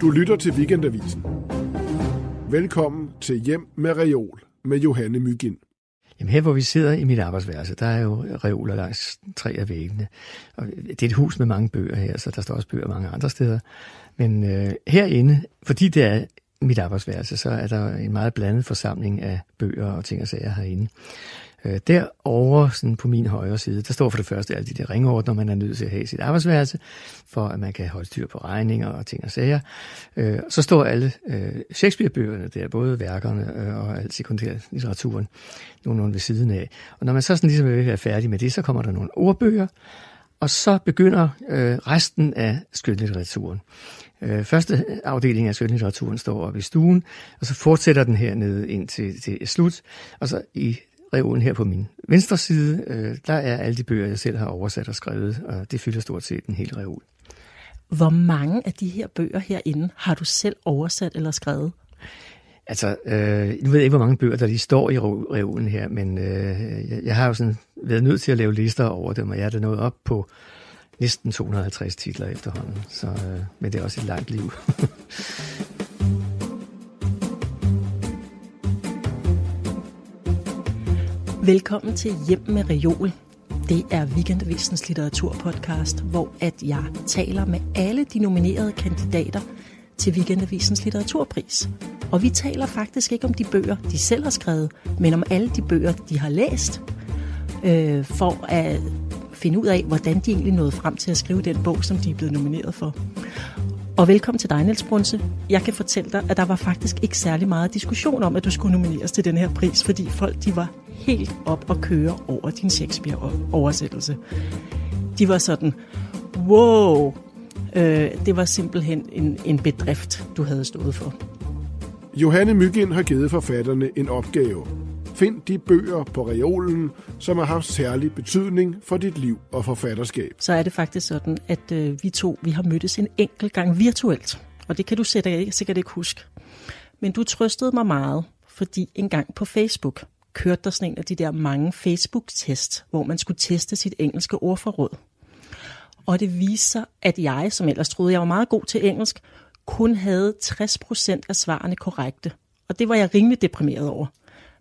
Du lytter til Weekendavisen. Velkommen til Hjem med Reol med Johanne Mygind. Jamen her, hvor vi sidder i mit arbejdsværelse, der er jo reoler langs tre af væggene. Og det er et hus med mange bøger her, så der står også bøger mange andre steder. Men øh, herinde, fordi det er mit arbejdsværelse, så er der en meget blandet forsamling af bøger og ting og sager herinde. Øh, derovre, sådan på min højre side, der står for det første alle de der ringordner, man er nødt til at have i sit arbejdsværelse, for at man kan holde styr på regninger og ting og sager. Øh, så står alle øh, Shakespeare-bøgerne der, både værkerne øh, og alt sekundærlitteraturen, nogenlunde ved siden af. Og når man så sådan ligesom er ved at være færdig med det, så kommer der nogle ordbøger, og så begynder øh, resten af skønlitteraturen. Øh, første afdeling af skønlitteraturen står oppe i stuen, og så fortsætter den hernede ind til, til slut. Og så i reolen her på min venstre side, øh, der er alle de bøger, jeg selv har oversat og skrevet, og det fylder stort set en hel reol. Hvor mange af de her bøger herinde har du selv oversat eller skrevet? Altså, øh, nu ved jeg ikke, hvor mange bøger, der lige står i reolen her, men øh, jeg, jeg har jo sådan været nødt til at lave lister over dem, og jeg er da nået op på næsten 250 titler efterhånden, så, øh, men det er også et langt liv. Velkommen til Hjem med Reol. Det er Weekendavisens litteraturpodcast, hvor at jeg taler med alle de nominerede kandidater til Weekendavisens litteraturpris. Og vi taler faktisk ikke om de bøger, de selv har skrevet, men om alle de bøger, de har læst, øh, for at finde ud af, hvordan de egentlig nåede frem til at skrive den bog, som de er blevet nomineret for. Og velkommen til dig, Niels Brunse. Jeg kan fortælle dig, at der var faktisk ikke særlig meget diskussion om, at du skulle nomineres til den her pris, fordi folk de var helt op og køre over din Shakespeare-oversættelse. De var sådan, wow, øh, det var simpelthen en, en bedrift, du havde stået for. Johanne Mygind har givet forfatterne en opgave. Find de bøger på reolen, som har haft særlig betydning for dit liv og forfatterskab. Så er det faktisk sådan, at øh, vi to vi har mødtes en enkelt gang virtuelt. Og det kan du sikkert ikke huske. Men du trøstede mig meget, fordi en gang på Facebook kørte der sådan en af de der mange Facebook-test, hvor man skulle teste sit engelske ordforråd. Og det viste sig, at jeg, som ellers troede, jeg var meget god til engelsk, kun havde 60% af svarene korrekte. Og det var jeg rimelig deprimeret over.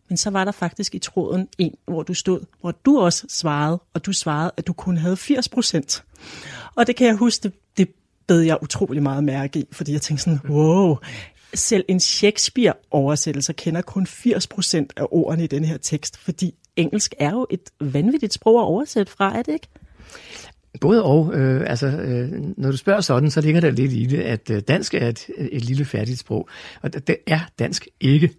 Men så var der faktisk i tråden en, hvor du stod, hvor du også svarede, og du svarede, at du kun havde 80%. Og det kan jeg huske, det, det bed jeg utrolig meget mærke i, fordi jeg tænkte sådan, wow, selv en Shakespeare-oversættelse kender kun 80% af ordene i den her tekst, fordi engelsk er jo et vanvittigt sprog at oversætte fra, er det ikke? Både og. Øh, altså, øh, når du spørger sådan, så ligger der lidt i det, at øh, dansk er et, et lille færdigt sprog, og det er dansk ikke.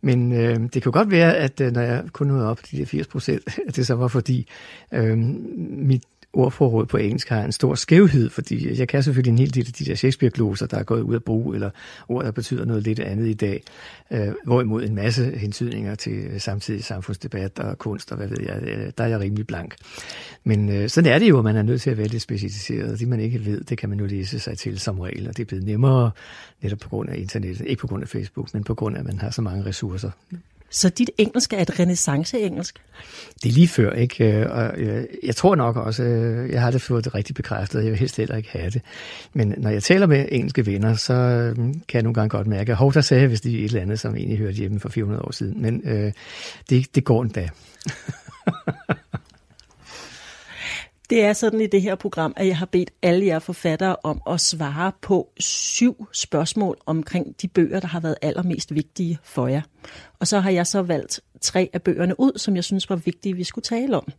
Men øh, det kan godt være, at øh, når jeg kun nåede op til de 80 procent, at det så var fordi øh, mit ordforråd på engelsk har en stor skævhed, fordi jeg kan selvfølgelig en hel del af de der Shakespeare-gloser, der er gået ud af brug, eller ord, der betyder noget lidt andet i dag, øh, hvorimod en masse hensydninger til øh, samtidig samfundsdebat og kunst og hvad ved jeg, øh, der er jeg rimelig blank. Men øh, sådan er det jo, at man er nødt til at være lidt specialiseret. Det man ikke ved, det kan man jo læse sig til som regel, og det er blevet nemmere netop på grund af internettet, ikke på grund af Facebook, men på grund af, at man har så mange ressourcer. Så dit engelsk er et renaissance-engelsk? Det er lige før, ikke? Øh, og øh, jeg tror nok også, øh, jeg har det fået det rigtig bekræftet, jeg vil helst heller ikke have det. Men når jeg taler med engelske venner, så kan jeg nogle gange godt mærke, at hov, der sagde jeg, hvis det er et eller andet, som egentlig hørte hjemme for 400 år siden. Men øh, det, det går endda. Det er sådan i det her program, at jeg har bedt alle jer forfattere om at svare på syv spørgsmål omkring de bøger, der har været allermest vigtige for jer. Og så har jeg så valgt tre af bøgerne ud, som jeg synes var vigtige, vi skulle tale om.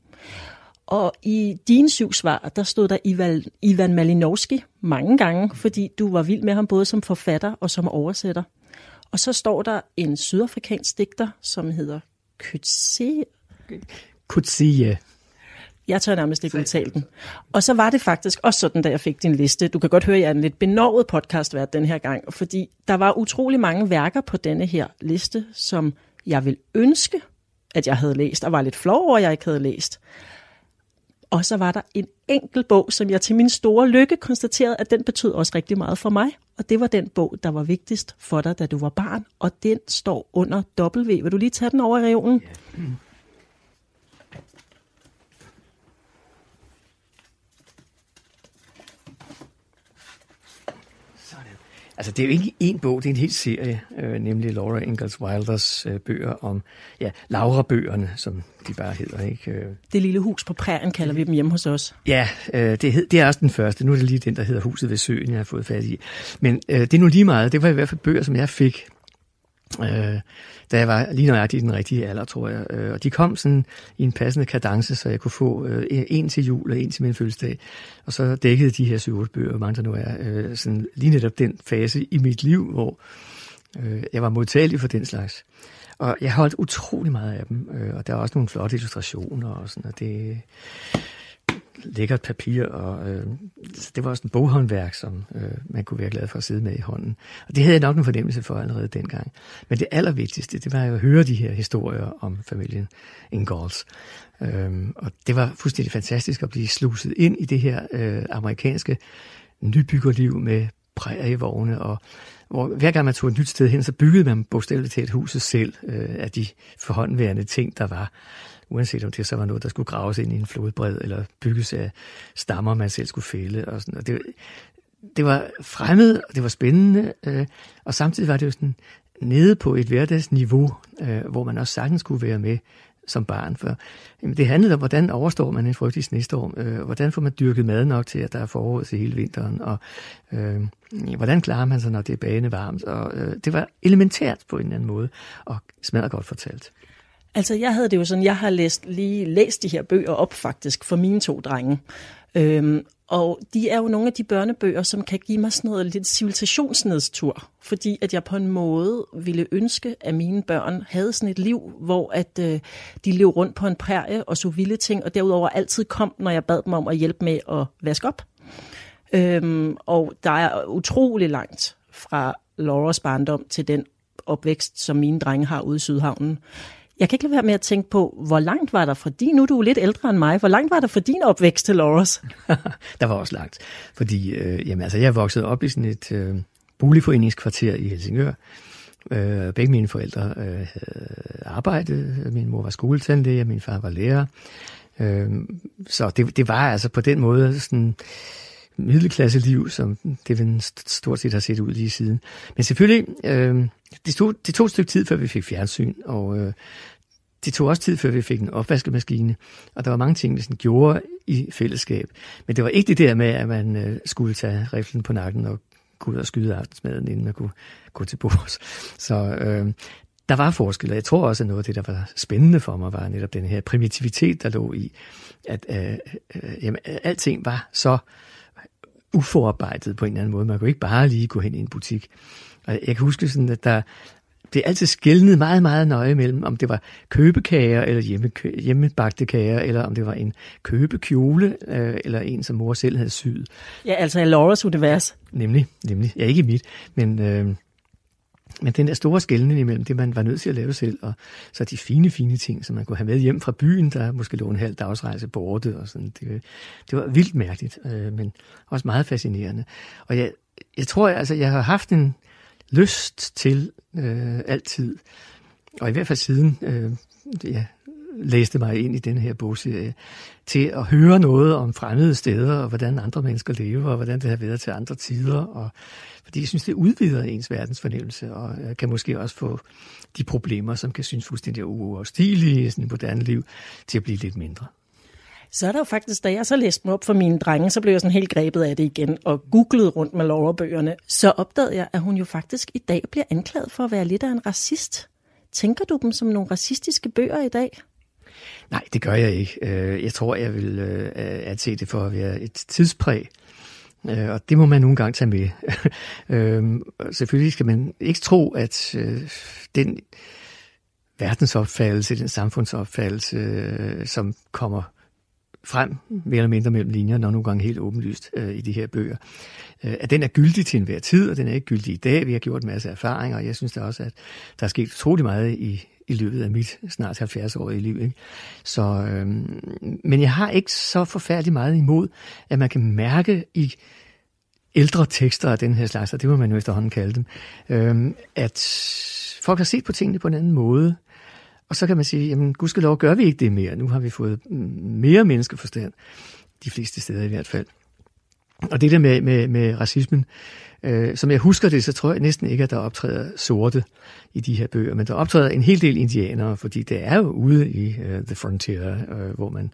Og i dine syv svar, der stod der Ivan, Ivan Malinowski mange gange, fordi du var vild med ham både som forfatter og som oversætter. Og så står der en sydafrikansk digter, som hedder Kutsie. Kutsie. Jeg tør nærmest ikke udtale den. Og så var det faktisk også sådan, da jeg fik din liste. Du kan godt høre, at jeg er en lidt benovet podcast været den her gang, fordi der var utrolig mange værker på denne her liste, som jeg vil ønske, at jeg havde læst, og var lidt flov over, at jeg ikke havde læst. Og så var der en enkelt bog, som jeg til min store lykke konstaterede, at den betød også rigtig meget for mig. Og det var den bog, der var vigtigst for dig, da du var barn. Og den står under W. Vil du lige tage den over i regionen? Yeah. Altså, det er jo ikke en bog, det er en hel serie, øh, nemlig Laura Ingalls Wilders øh, bøger om, ja, Laura-bøgerne, som de bare hedder, ikke? Øh. Det lille hus på prærien kalder vi dem hjemme hos os. Ja, øh, det, hed, det er også den første. Nu er det lige den, der hedder Huset ved Søen, jeg har fået fat i. Men øh, det er nu lige meget. Det var i hvert fald bøger, som jeg fik øh, da jeg var lige nøjagtigt i den rigtige alder, tror jeg. Øh, og de kom sådan i en passende kadence, så jeg kunne få øh, en til jul og en til min fødselsdag. Og så dækkede de her 7 bøger, hvor mange der nu er, øh, sådan lige netop den fase i mit liv, hvor øh, jeg var modtagelig for den slags. Og jeg holdt utrolig meget af dem, øh, og der er også nogle flotte illustrationer og sådan, og det, lækkert papir, og øh, det var også en boghåndværk, som øh, man kunne være glad for at sidde med i hånden. Og det havde jeg nok en fornemmelse for allerede dengang. Men det allervigtigste, det var jo at høre de her historier om familien Ingalls. Øhm, og det var fuldstændig fantastisk at blive sluset ind i det her øh, amerikanske nybyggerliv med prærievogne, og hvor hver gang man tog et nyt sted hen, så byggede man bogstaveligt talt huset selv øh, af de forhåndværende ting, der var uanset om det så var noget, der skulle graves ind i en flodbred, eller bygges af stammer, man selv skulle fælde. Og sådan. Og det, det var fremmed, og det var spændende, øh, og samtidig var det jo sådan nede på et hverdagsniveau, øh, hvor man også sagtens kunne være med som barn. For jamen, det handlede om, hvordan overstår man en frygtelig snestorm, øh, hvordan får man dyrket mad nok til, at der er forår til hele vinteren, og øh, hvordan klarer man sig, når det er banevarmt? Og, øh, det var elementært på en eller anden måde, og smadret godt fortalt. Altså, jeg havde det jo sådan, jeg har læst, lige læst de her bøger op faktisk for mine to drenge. Øhm, og de er jo nogle af de børnebøger, som kan give mig sådan noget lidt civilisationsnedstur, fordi at jeg på en måde ville ønske, at mine børn havde sådan et liv, hvor at øh, de levede rundt på en prærie og så vilde ting, og derudover altid kom, når jeg bad dem om at hjælpe med at vaske op. Øhm, og der er utrolig langt fra Lauras barndom til den opvækst, som mine drenge har ude i Sydhavnen. Jeg kan ikke lade være med at tænke på, hvor langt var der fra din, nu er du lidt ældre end mig, hvor langt var der fra din opvækst til Loras? der var også langt, fordi øh, jamen, altså, jeg voksede op i sådan et øh, boligforeningskvarter i Helsingør. Øh, begge mine forældre øh, havde arbejdet. Min mor var skoletandlæge, min far var lærer. Øh, så det, det var altså på den måde sådan middelklasseliv, som det stort set har set ud lige siden. Men selvfølgelig, øh, det, tog, det tog et stykke tid, før vi fik fjernsyn, og øh, det tog også tid, før vi fik en opvaskemaskine, og der var mange ting, vi sådan gjorde i fællesskab. Men det var ikke det der med, at man øh, skulle tage riflen på nakken og gå ud og skyde aftensmaden, inden man kunne gå til bords. Så øh, der var forskel, og jeg tror også, at noget af det, der var spændende for mig, var netop den her primitivitet, der lå i, at øh, øh, jamen, alting var så uforarbejdet på en eller anden måde. Man kunne ikke bare lige gå hen i en butik. Og jeg kan huske sådan, at der, det er altid skældnet meget, meget nøje mellem, om det var købekager eller hjemme, hjemmebagte kager, eller om det var en købekjole, øh, eller en, som mor selv havde syet. Ja, altså i Lauras univers. Nemlig, nemlig. Ja, ikke mit, men... Øh, men den der store skældning imellem det, man var nødt til at lave selv, og så de fine, fine ting, som man kunne have med hjem fra byen, der måske lå en halv dagsrejse borte, og sådan, det, det var vildt mærkeligt, øh, men også meget fascinerende. Og jeg, jeg tror, altså, jeg har haft en lyst til øh, altid, og i hvert fald siden øh, ja, læste mig ind i den her bogserie, til at høre noget om fremmede steder, og hvordan andre mennesker lever, og hvordan det har været til andre tider. Og, fordi jeg synes, det udvider ens verdensfornemmelse, og jeg kan måske også få de problemer, som kan synes fuldstændig uoverstigelige i sådan et moderne liv, til at blive lidt mindre. Så er der jo faktisk, da jeg så læste mig op for mine drenge, så blev jeg sådan helt grebet af det igen og googlede rundt med Laura-bøgerne. Så opdagede jeg, at hun jo faktisk i dag bliver anklaget for at være lidt af en racist. Tænker du dem som nogle racistiske bøger i dag? Nej, det gør jeg ikke. Øh, jeg tror, jeg vil øh, anse det for at være et tidspræg. Øh, og det må man nogle gange tage med. Øhm, selvfølgelig skal man ikke tro, at øh, den verdensopfattelse, den samfundsopfattelse, øh, som kommer frem mere eller mindre mellem linjerne, og nogle gange helt åbenlyst øh, i de her bøger, at den er gyldig til enhver tid, og den er ikke gyldig i dag. Vi har gjort en masse erfaringer, og jeg synes da også, at der er sket utrolig meget i i løbet af mit snart 70-årige liv. Ikke? Så, øhm, men jeg har ikke så forfærdeligt meget imod, at man kan mærke i ældre tekster af den her slags, og det må man jo efterhånden kalde dem, øhm, at folk har set på tingene på en anden måde. Og så kan man sige, jamen gudskelov gør vi ikke det mere. Nu har vi fået mere menneskeforstand, de fleste steder i hvert fald. Og det der med, med, med racismen, Øh, Øh, som jeg husker det, så tror jeg næsten ikke, at der optræder sorte i de her bøger, men der optræder en hel del indianere, fordi det er jo ude i uh, The Frontier, uh, hvor man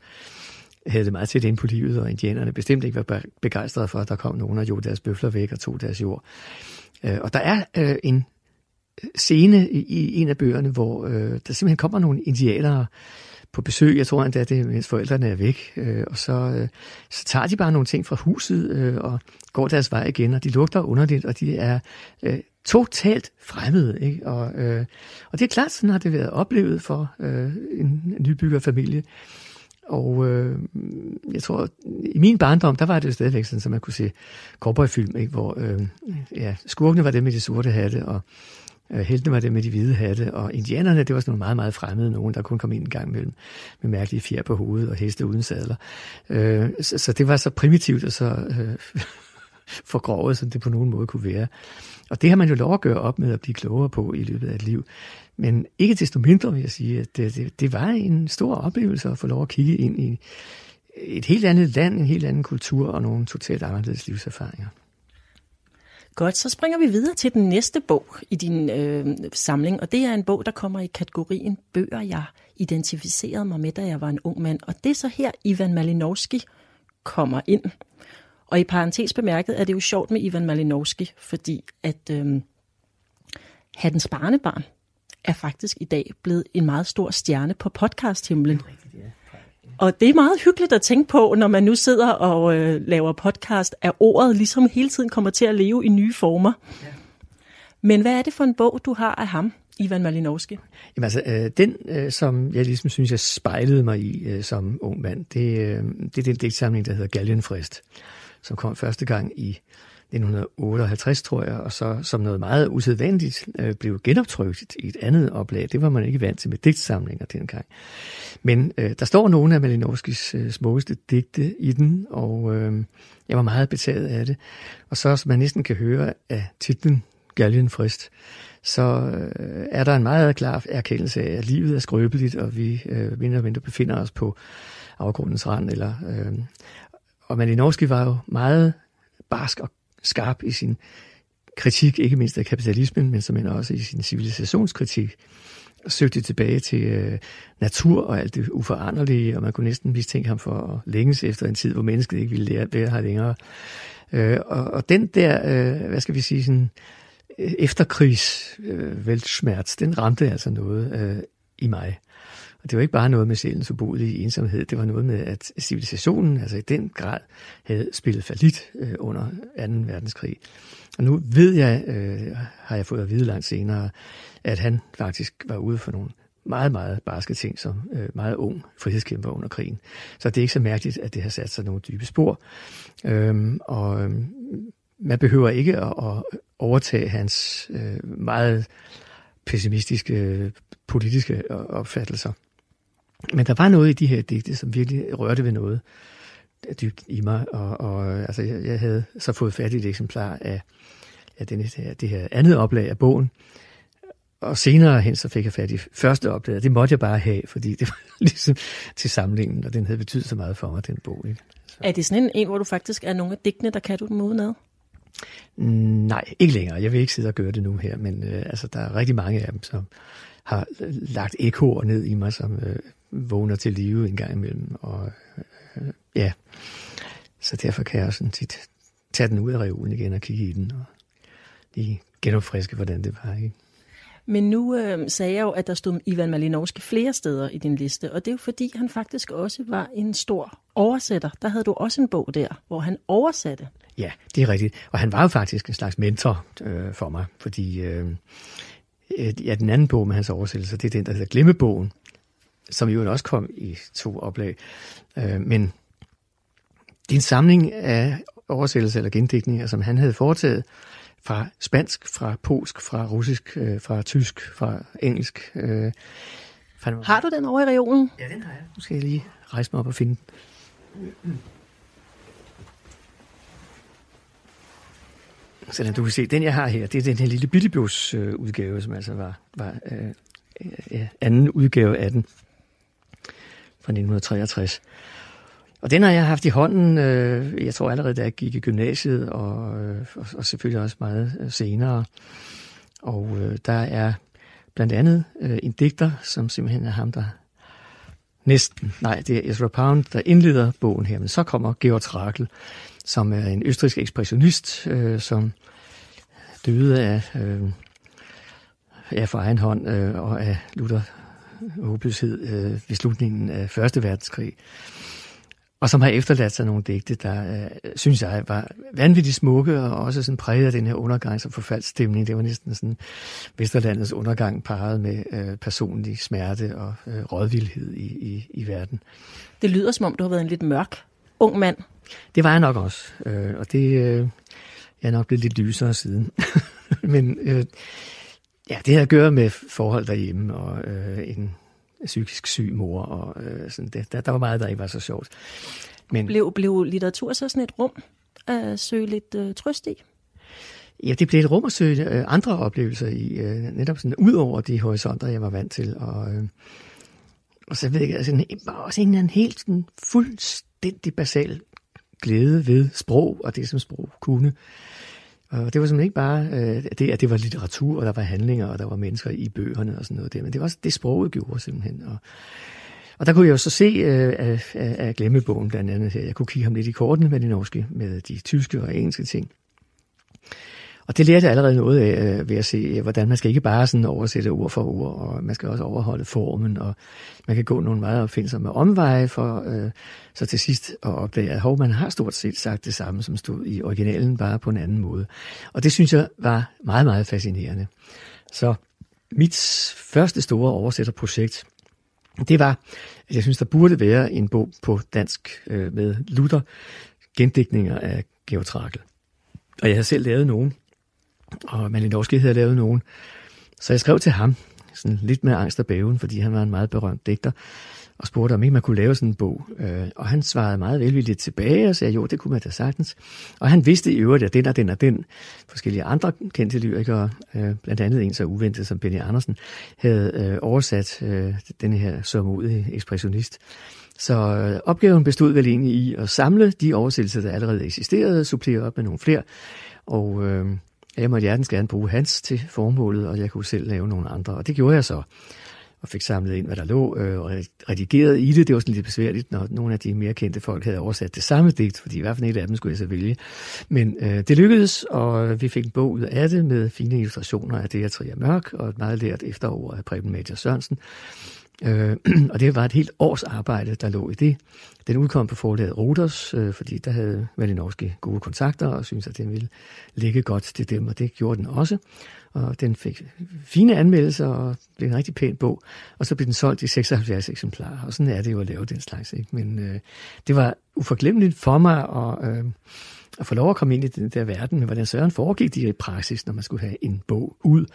havde det meget tæt ind på livet, og indianerne bestemt ikke var begejstrede for, at der kom nogen og gjorde deres bøfler væk og tog deres jord. Uh, og der er uh, en scene i, i en af bøgerne, hvor uh, der simpelthen kommer nogle indianere, på besøg. Jeg tror endda, det er, mens forældrene er væk. Øh, og så, øh, så tager de bare nogle ting fra huset øh, og går deres vej igen, og de lugter underligt, og de er øh, totalt fremmede. Ikke? Og, øh, og det er klart, sådan har det været oplevet for øh, en nybyggerfamilie. Og øh, jeg tror, i min barndom, der var det jo stadigvæk sådan, at man kunne se cowboyfilm, ikke? hvor øh, ja, skurkene var dem med de sorte hatte, og Øh, heltene var det med de hvide hatte, og indianerne, det var sådan nogle meget, meget fremmede, nogen, der kun kom ind en gang mellem med mærkelige fjer på hovedet og heste uden sadler. Øh, så, så det var så primitivt og så øh, forgrovet, som det på nogen måde kunne være. Og det har man jo lov at gøre op med at blive klogere på i løbet af et liv. Men ikke desto mindre vil jeg sige, at det, det, det var en stor oplevelse at få lov at kigge ind i et helt andet land, en helt anden kultur og nogle totalt anderledes livserfaringer. Godt, så springer vi videre til den næste bog i din øh, samling, og det er en bog, der kommer i kategorien bøger, jeg identificerede mig med, da jeg var en ung mand. Og det er så her, Ivan Malinowski kommer ind. Og i parentes bemærket er det jo sjovt med Ivan Malinowski, fordi at øh, hans barnebarn er faktisk i dag blevet en meget stor stjerne på podcast-himlen. Og det er meget hyggeligt at tænke på, når man nu sidder og øh, laver podcast, at ordet ligesom hele tiden kommer til at leve i nye former. Ja. Men hvad er det for en bog, du har af ham, Ivan Malinowski? Jamen altså, øh, den, øh, som jeg ligesom synes, jeg spejlede mig i øh, som ung mand, det, øh, det er den digtsamling, der hedder Galgenfrist, som kom første gang i 1958, tror jeg, og så som noget meget usædvanligt øh, blev genoptrykt i et andet oplag. Det var man ikke vant til med digtsamlinger dengang. Men øh, der står nogle af Malinowskis øh, smukkeste digte i den, og øh, jeg var meget betaget af det. Og så, som man næsten kan høre af titlen Galgenfrist, så øh, er der en meget klar erkendelse af, at livet er skrøbeligt, og vi øh, mindre mindre befinder os på afgrundens rand. Eller, øh, og Malinowski var jo meget barsk og skarp i sin kritik, ikke mindst af kapitalismen, men som også i sin civilisationskritik, søgte tilbage til øh, natur og alt det uforanderlige, og man kunne næsten mistænke ham for at længes efter en tid, hvor mennesket ikke ville lære, være her længere. Øh, og, og den der, øh, hvad skal vi sige, sådan, øh, efterkrigs øh, den ramte altså noget øh, i mig. Og det var ikke bare noget med sjælens ubodelige ensomhed, det var noget med, at civilisationen altså i den grad havde spillet falit øh, under 2. verdenskrig. Og nu ved jeg, øh, har jeg fået at vide langt senere, at han faktisk var ude for nogle meget, meget barske ting som øh, meget ung frihedskæmper under krigen. Så det er ikke så mærkeligt, at det har sat sig nogle dybe spor. Øhm, og øhm, man behøver ikke at, at overtage hans øh, meget pessimistiske øh, politiske øh, opfattelser. Men der var noget i de her digte, som virkelig rørte ved noget dybt i mig, og, og altså, jeg, jeg havde så fået fat i et eksemplar af, af denne, det her andet oplag af bogen, og senere hen så fik jeg fat i første oplag, det måtte jeg bare have, fordi det var ligesom til samlingen, og den havde betydet så meget for mig, den bog. Ikke? Så. Er det sådan en, en, hvor du faktisk er nogle af digtene, der kan du dem udenad? Nej, ikke længere. Jeg vil ikke sidde og gøre det nu her, men øh, altså, der er rigtig mange af dem, som har lagt ekoer ned i mig, som øh, vågner til live en gang imellem. Og øh, ja, så derfor kan jeg også sådan tit tage den ud af reolen igen og kigge i den og lige genopfriske, hvordan det var. Ikke? Men nu øh, sagde jeg jo, at der stod Ivan Malinowski flere steder i din liste, og det er jo fordi, han faktisk også var en stor oversætter. Der havde du også en bog der, hvor han oversatte. Ja, det er rigtigt. Og han var jo faktisk en slags mentor øh, for mig, fordi øh, ja, den anden bog med hans oversættelse, det er den, der hedder Glemmebogen, som jo også kom i to oplag. Øh, men det er en samling af oversættelser eller gendækninger, som han havde foretaget fra spansk, fra polsk, fra russisk, øh, fra tysk, fra engelsk. Øh, har du den over i reolen? Ja, den har jeg. Nu skal jeg lige rejse mig op og finde den. Så du kan se, den jeg har her, det er den her lille bitte øh, udgave, som altså var, var øh, øh, anden udgave af den fra 1963. Og den har jeg haft i hånden, øh, jeg tror allerede, da jeg gik i gymnasiet, og, øh, og, og selvfølgelig også meget øh, senere. Og øh, der er blandt andet øh, en digter, som simpelthen er ham, der næsten, nej, det er Ezra Pound, der indleder bogen her, men så kommer Georg Trakl, som er en østrisk ekspressionist, øh, som døde af, øh, af for egen hånd øh, og af lutter øh, håbløshed øh, ved slutningen af Første Verdenskrig og som har efterladt sig nogle digte, der, øh, synes jeg, var vanvittigt smukke, og også sådan præget af den her undergangs- og forfaldsstemning. Det var næsten sådan Vesterlandets undergang parret med øh, personlig smerte og øh, rådvildhed i, i, i verden. Det lyder, som om du har været en lidt mørk ung mand. Det var jeg nok også, øh, og det øh, jeg er nok blevet lidt lysere siden. Men øh, ja, det har at gøre med forhold derhjemme og øh, en psykisk syg mor, og øh, sådan det. Der, der var meget, der ikke var så sjovt. Men, blev, blev litteratur så sådan et rum at søge lidt øh, trøst i? Ja, det blev et rum at søge øh, andre oplevelser i, øh, netop sådan ud over de horisonter, jeg var vant til. Og, øh, og så ved jeg, altså, en, også en, en helt sådan, fuldstændig basal glæde ved sprog, og det som sprog kunne. Og det var simpelthen ikke bare øh, det, at det var litteratur, og der var handlinger, og der var mennesker i bøgerne og sådan noget der, men det var også det, sproget gjorde simpelthen. Og, og der kunne jeg jo så se øh, af, af, af glemmebogen blandt andet her. Jeg kunne kigge ham lidt i kortene med de norske, med de tyske og engelske ting. Og det lærte jeg allerede noget af øh, ved at se, øh, hvordan man skal ikke bare sådan oversætte ord for ord, og man skal også overholde formen, og man kan gå nogle meget opfindsomme omveje for øh, så til sidst at opdage, at hov, man har stort set sagt det samme, som stod i originalen, bare på en anden måde. Og det synes jeg var meget, meget fascinerende. Så mit første store oversætterprojekt, det var, at jeg synes, der burde være en bog på dansk øh, med Luther, gendækninger af Georg Trakl. Og jeg har selv lavet nogen, og Malinowski havde lavet nogen. Så jeg skrev til ham, sådan lidt med angst og bæven, fordi han var en meget berømt digter, og spurgte, om ikke man kunne lave sådan en bog. Øh, og han svarede meget velvilligt tilbage og sagde, jo, det kunne man da sagtens. Og han vidste i øvrigt, at den og den og den forskellige andre kendte lyrikere, øh, blandt andet en så uventet som Benny Andersen, havde øh, oversat øh, den her sørmodige ekspressionist. Så øh, opgaven bestod vel egentlig i at samle de oversættelser, der allerede eksisterede, supplere op med nogle flere, og øh, jeg måtte hjertens gerne bruge hans til formålet, og jeg kunne selv lave nogle andre. Og det gjorde jeg så, og fik samlet ind, hvad der lå, øh, og redigeret i det. Det var sådan lidt besværligt, når nogle af de mere kendte folk havde oversat det samme digt, fordi i hvert fald et af dem skulle jeg så vælge. Men øh, det lykkedes, og vi fik en bog ud af det med fine illustrationer af det her Trier Mørk, og et meget lært efterår af Preben Major Sørensen. Øh, og det var et helt års arbejde, der lå i det. Den udkom på forlaget Roters, øh, fordi der havde Malinowski gode kontakter og syntes, at den ville ligge godt til dem, og det gjorde den også. Og den fik fine anmeldelser og blev en rigtig pæn bog. Og så blev den solgt i 76 eksemplarer, og sådan er det jo at lave den slags. Ikke? Men øh, det var uforglemmeligt for mig og... Øh, at få lov at komme ind i den der verden, men hvordan søren foregik det i praksis, når man skulle have en bog ud,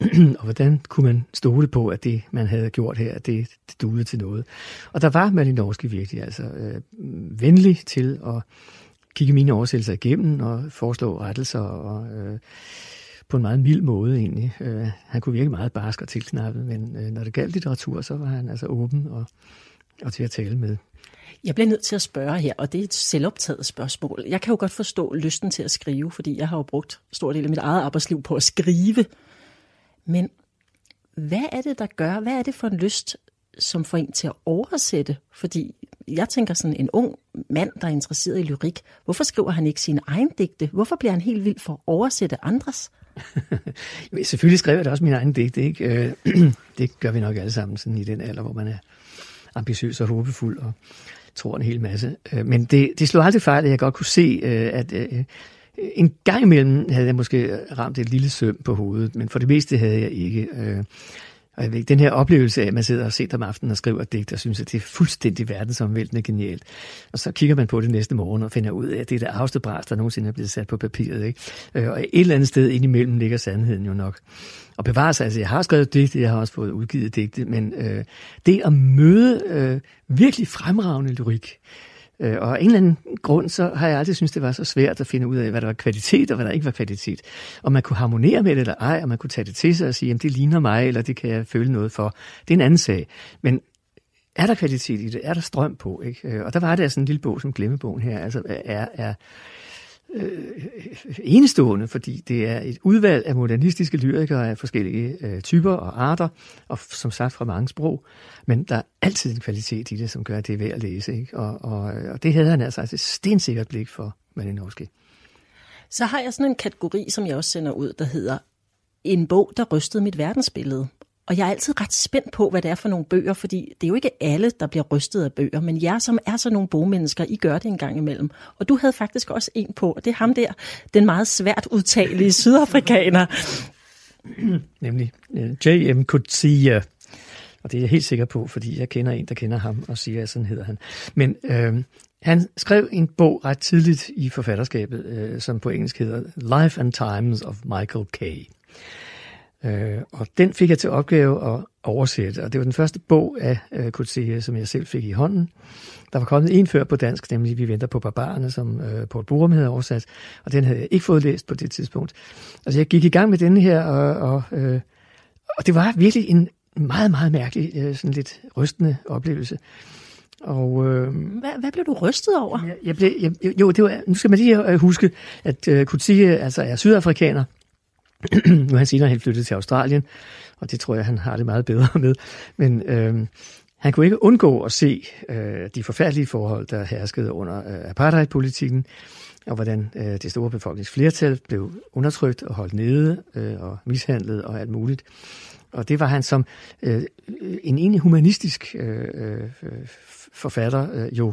og hvordan kunne man stole på, at det, man havde gjort her, det, det duede til noget. Og der var Malinowski virkelig altså øh, venlig til at kigge mine oversættelser igennem og foreslå rettelser og øh, på en meget mild måde egentlig. Øh, han kunne virke meget barsk og tilknappet, men øh, når det galt litteratur, så var han altså åben og, og til at tale med. Jeg bliver nødt til at spørge her, og det er et selvoptaget spørgsmål. Jeg kan jo godt forstå lysten til at skrive, fordi jeg har jo brugt stor del af mit eget arbejdsliv på at skrive. Men hvad er det, der gør, hvad er det for en lyst, som får en til at oversætte? Fordi jeg tænker sådan en ung mand, der er interesseret i lyrik. Hvorfor skriver han ikke sine egne digte? Hvorfor bliver han helt vild for at oversætte andres? Selvfølgelig skriver jeg da også mine egne digte, ikke? Øh, det gør vi nok alle sammen sådan i den alder, hvor man er ambitiøs og håbefuld og tror en hel masse. Øh, men det, det slog aldrig fejl, at jeg godt kunne se, øh, at øh, en gang imellem havde jeg måske ramt et lille søm på hovedet, men for det meste havde jeg ikke. Og jeg ved, den her oplevelse af, at man sidder og sent om aftenen og skriver digt, og synes, at det er fuldstændig verdensomvæltende genialt. Og så kigger man på det næste morgen og finder ud af, at det er det arveste bras, der nogensinde er blevet sat på papiret. Ikke? Øh, og et eller andet sted indimellem ligger sandheden jo nok. Og bevare sig, altså jeg har skrevet digte, jeg har også fået udgivet digte, men øh, det at møde øh, virkelig fremragende lyrik, Øh, og af en eller anden grund, så har jeg altid syntes, det var så svært at finde ud af, hvad der var kvalitet og hvad der ikke var kvalitet. Og man kunne harmonere med det eller ej, og man kunne tage det til sig og sige, jamen det ligner mig, eller det kan jeg føle noget for. Det er en anden sag. Men er der kvalitet i det? Er der strøm på? Ikke? Øh, og der var det altså en lille bog som Glemmebogen her, altså er, er Øh, øh, enestående, fordi det er et udvalg af modernistiske lyrikere af forskellige øh, typer og arter, og som sagt fra mange sprog, men der er altid en kvalitet i det, som gør, det er værd at læse. Ikke? Og, og, og det havde han altså et stensikkert blik for, Malinowski. Så har jeg sådan en kategori, som jeg også sender ud, der hedder en bog, der rystede mit verdensbillede. Og jeg er altid ret spændt på, hvad det er for nogle bøger, fordi det er jo ikke alle, der bliver rystet af bøger, men jer, som er sådan nogle bogmennesker, I gør det en gang imellem. Og du havde faktisk også en på, og det er ham der, den meget svært udtalige sydafrikaner. Nemlig øh, J.M. Coetzee. Og det er jeg helt sikker på, fordi jeg kender en, der kender ham og siger, at sådan hedder han. Men øh, han skrev en bog ret tidligt i forfatterskabet, øh, som på engelsk hedder Life and Times of Michael K. Øh, og den fik jeg til opgave at oversætte, og det var den første bog af øh, Coetzee, som jeg selv fik i hånden. Der var kommet en før på dansk, nemlig Vi venter på barbarerne, som øh, Paul Borum havde oversat, og den havde jeg ikke fået læst på det tidspunkt. Altså jeg gik i gang med denne her, og, og, øh, og det var virkelig en meget, meget mærkelig, øh, sådan lidt rystende oplevelse. Og, øh, hvad, hvad blev du rystet over? Jeg, jeg blev, jeg, jo, det var, nu skal man lige øh, huske, at øh, Coetzee altså er sydafrikaner, nu er han senere helt flyttet til Australien, og det tror jeg, han har det meget bedre med. Men øh, han kunne ikke undgå at se øh, de forfærdelige forhold, der herskede under øh, apartheidpolitikken, og hvordan øh, det store befolkningsflertal blev undertrykt og holdt nede øh, og mishandlet og alt muligt. Og det var han som øh, en egentlig humanistisk øh, øh, forfatter øh, jo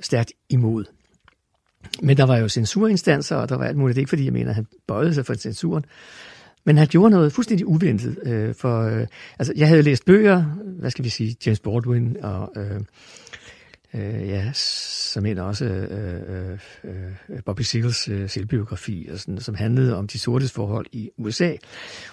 stærkt imod. Men der var jo censurinstanser, og der var alt muligt. Det er ikke, fordi jeg mener, at han bøjede sig for censuren. Men han gjorde noget fuldstændig uventet. Øh, for, øh, altså, jeg havde læst bøger, hvad skal vi sige, James Baldwin og... Øh, øh, ja, som en også øh, øh, øh Bobby Seals øh, selvbiografi, og sådan, som handlede om de sortes forhold i USA.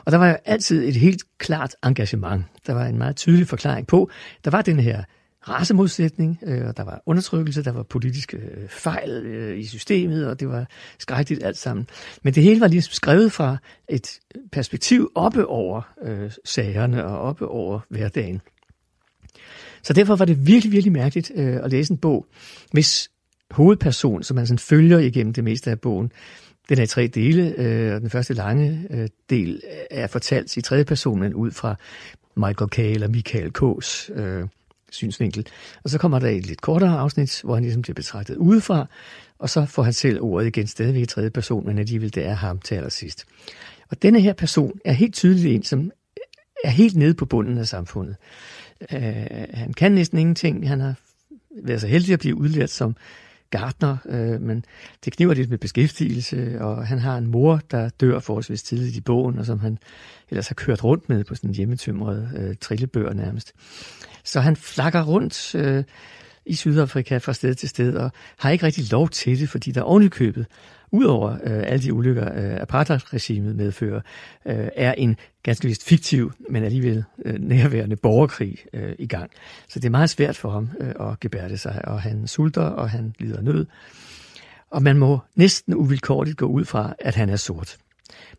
Og der var jo altid et helt klart engagement. Der var en meget tydelig forklaring på, der var den her racemodsætning, øh, og der var undertrykkelse, der var politiske øh, fejl øh, i systemet, og det var skrækkeligt alt sammen. Men det hele var ligesom skrevet fra et perspektiv oppe over øh, sagerne og oppe over hverdagen. Så derfor var det virkelig, virkelig mærkeligt øh, at læse en bog, hvis hovedperson, som man sådan følger igennem det meste af bogen, den er i tre dele, øh, og den første lange øh, del er fortalt i tredje person, men ud fra Michael K. eller Michael K's øh, synsvinkel. Og så kommer der et lidt kortere afsnit, hvor han ligesom bliver betragtet udefra, og så får han selv ordet igen stadigvæk i tredje person, men alligevel det er ham til allersidst. Og denne her person er helt tydeligt en, som er helt nede på bunden af samfundet. Øh, han kan næsten ingenting. Han har været så heldig at blive udlært som gartner, øh, men det kniver lidt med beskæftigelse, og han har en mor, der dør forholdsvis tidligt i bogen, og som han ellers har kørt rundt med på sådan en hjemmetømret øh, trillebør nærmest. Så han flakker rundt øh, i Sydafrika fra sted til sted, og har ikke rigtig lov til det, fordi der ovenikøbet udover øh, alle de ulykker, øh, apartheidregimet medfører, øh, er en ganske vist fiktiv, men alligevel øh, nærværende borgerkrig øh, i gang. Så det er meget svært for ham øh, at gebærde sig, og han sulter, og han lider nød. Og man må næsten uvilkårligt gå ud fra, at han er sort.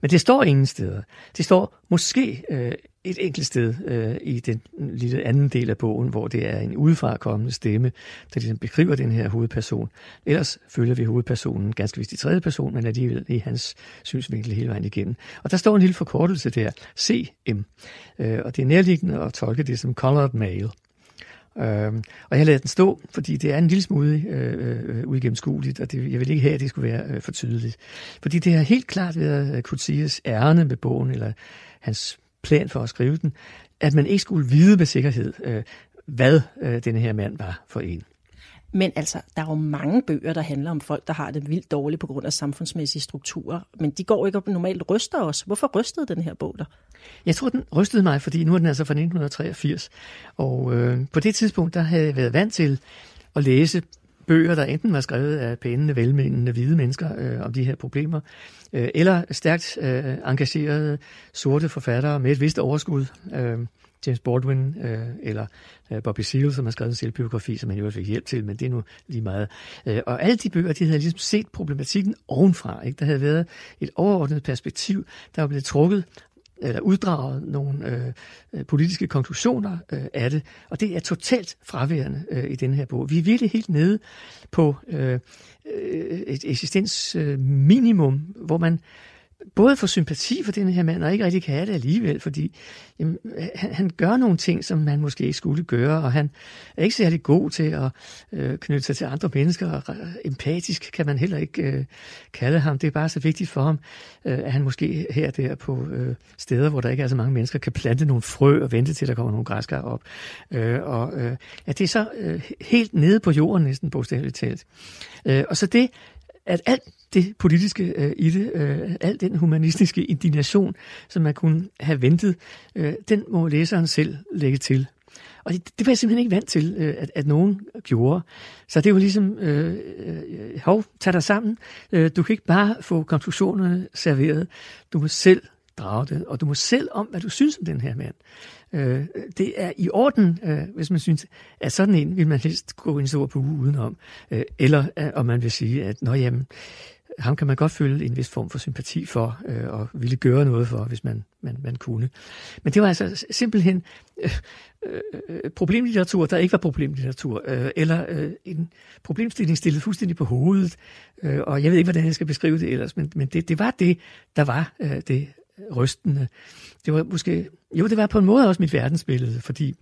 Men det står ingen steder. Det står måske øh, et enkelt sted øh, i den lille anden del af bogen, hvor det er en udefrakommende stemme, der ligesom beskriver den her hovedperson. Ellers følger vi hovedpersonen ganske vist i tredje person, men alligevel i hans synsvinkel hele vejen igennem. Og der står en lille forkortelse der, CM, øh, og det er nærliggende at tolke det som colored male. Øh, og jeg lader den stå, fordi det er en lille smule øh, øh, øh, uigennemskueligt, og det, jeg vil ikke have, at det skulle være øh, for tydeligt. Fordi det har helt klart været øh, Kutsias ærne med bogen, eller hans plan for at skrive den, at man ikke skulle vide med sikkerhed, øh, hvad øh, denne her mand var for en. Men altså, der er jo mange bøger, der handler om folk, der har det vildt dårligt på grund af samfundsmæssige strukturer. Men de går ikke op normalt ryster os. Hvorfor rystede den her bog der? Jeg tror, den rystede mig, fordi nu er den altså fra 1983. Og øh, på det tidspunkt, der havde jeg været vant til at læse bøger, der enten var skrevet af pænende, velmenende hvide mennesker øh, om de her problemer, øh, eller stærkt øh, engagerede sorte forfattere med et vist overskud. Øh, James Baldwin øh, eller øh, Bobby Seale, som har skrevet en selvbiografi, som han jo fik hjælp til, men det er nu lige meget. Øh, og alle de bøger, de havde ligesom set problematikken ovenfra. Ikke? Der havde været et overordnet perspektiv, der var blevet trukket eller uddraget nogle øh, øh politiske konklusioner øh, af det, og det er totalt fraværende øh, i den her bog. Vi er virkelig helt nede på øh, øh et eksistensminimum, hvor man både får sympati for den her mand, og ikke rigtig kan have det alligevel, fordi jamen, han, han gør nogle ting, som man måske ikke skulle gøre, og han er ikke særlig god til at øh, knytte sig til andre mennesker, og empatisk kan man heller ikke øh, kalde ham. Det er bare så vigtigt for ham, øh, at han måske her der på øh, steder, hvor der ikke er så mange mennesker, kan plante nogle frø og vente til, der kommer nogle græskar op. Øh, og øh, at det er så øh, helt nede på jorden næsten, bogstaveligt talt. Øh, og så det, at alt det politiske øh, i det, øh, al den humanistiske indignation, som man kunne have ventet, øh, den må læseren selv lægge til. Og det, det var jeg simpelthen ikke vant til, øh, at, at nogen gjorde. Så det var ligesom, øh, øh, hov, tag dig sammen. Øh, du kan ikke bare få konklusionerne serveret. Du må selv drage det, og du må selv om, hvad du synes om den her mand. Øh, det er i orden, øh, hvis man synes, at sådan en vil man helst gå en stor på udenom. Øh, eller øh, om man vil sige, at nå jamen, ham kan man godt føle en vis form for sympati for, øh, og ville gøre noget for, hvis man, man, man kunne. Men det var altså simpelthen øh, øh, øh, problemlitteratur, der ikke var problemlitteratur, øh, eller øh, en problemstilling stillet fuldstændig på hovedet, øh, og jeg ved ikke, hvordan jeg skal beskrive det ellers, men, men det, det var det, der var øh, det rystende. Det var måske, jo, det var på en måde også mit verdensbillede, fordi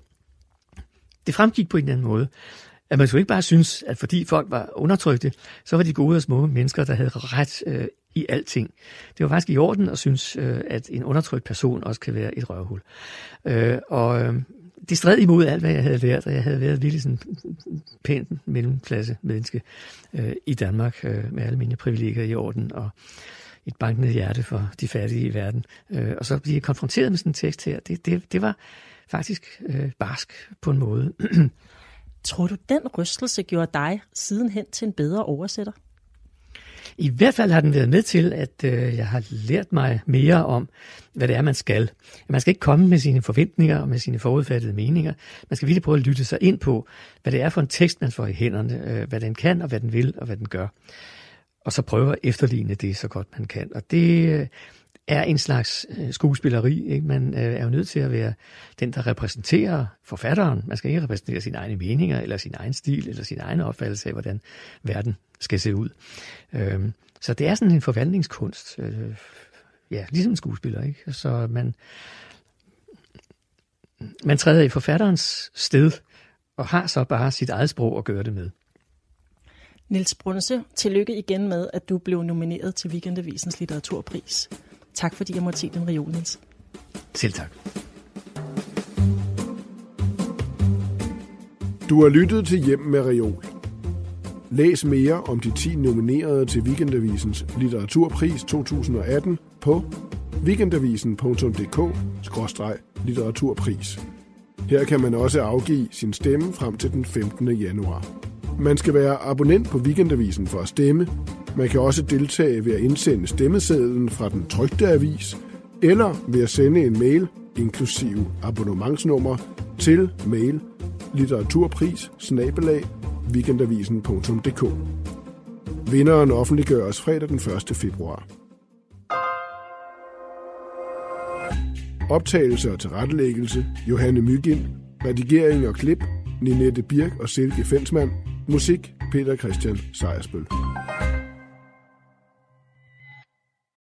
det fremgik på en eller anden måde, at man skulle ikke bare synes, at fordi folk var undertrykte, så var de gode og små mennesker, der havde ret øh, i alting. Det var faktisk i orden at synes, øh, at en undertrykt person også kan være et røvhul. Øh, og øh, det stred imod alt, hvad jeg havde lært, og jeg havde været virkelig sådan pænt mellemklasse menneske øh, i Danmark, øh, med alle mine privilegier i orden, og et bankende hjerte for de fattige i verden. Øh, og så blive konfronteret med sådan en tekst her, det, det, det var faktisk øh, barsk på en måde. Tror du, den rystelse gjorde dig sidenhen til en bedre oversætter? I hvert fald har den været med til, at øh, jeg har lært mig mere om, hvad det er, man skal. Man skal ikke komme med sine forventninger og med sine forudfattede meninger. Man skal virkelig prøve at lytte sig ind på, hvad det er for en tekst, man får i hænderne, øh, hvad den kan, og hvad den vil, og hvad den gør. Og så prøve at efterligne det så godt man kan. Og det, øh, er en slags øh, skuespilleri. Ikke? Man øh, er jo nødt til at være den, der repræsenterer forfatteren. Man skal ikke repræsentere sine egne meninger, eller sin egen stil, eller sin egen opfattelse af, hvordan verden skal se ud. Øhm, så det er sådan en forvandlingskunst. Ja, ligesom en skuespiller. Ikke? Så man, man træder i forfatterens sted, og har så bare sit eget sprog at gøre det med. Niels Brunse, tillykke igen med, at du blev nomineret til Weekendavisens litteraturpris. Tak fordi jeg måtte se den reol, Niels. Selv tak. Du har lyttet til Hjem med Reol. Læs mere om de 10 nominerede til Weekendavisens litteraturpris 2018 på weekendavisen.dk-litteraturpris. Her kan man også afgive sin stemme frem til den 15. januar. Man skal være abonnent på Weekendavisen for at stemme, man kan også deltage ved at indsende stemmesedlen fra den trygte avis, eller ved at sende en mail, inklusive abonnementsnummer, til mail litteraturpris snabelag weekendavisen.dk. Vinderen offentliggøres fredag den 1. februar. Optagelse og tilrettelæggelse Johanne Mygind. Redigering og klip Ninette Birk og Silke Fensmann. Musik Peter Christian Sejersbøl.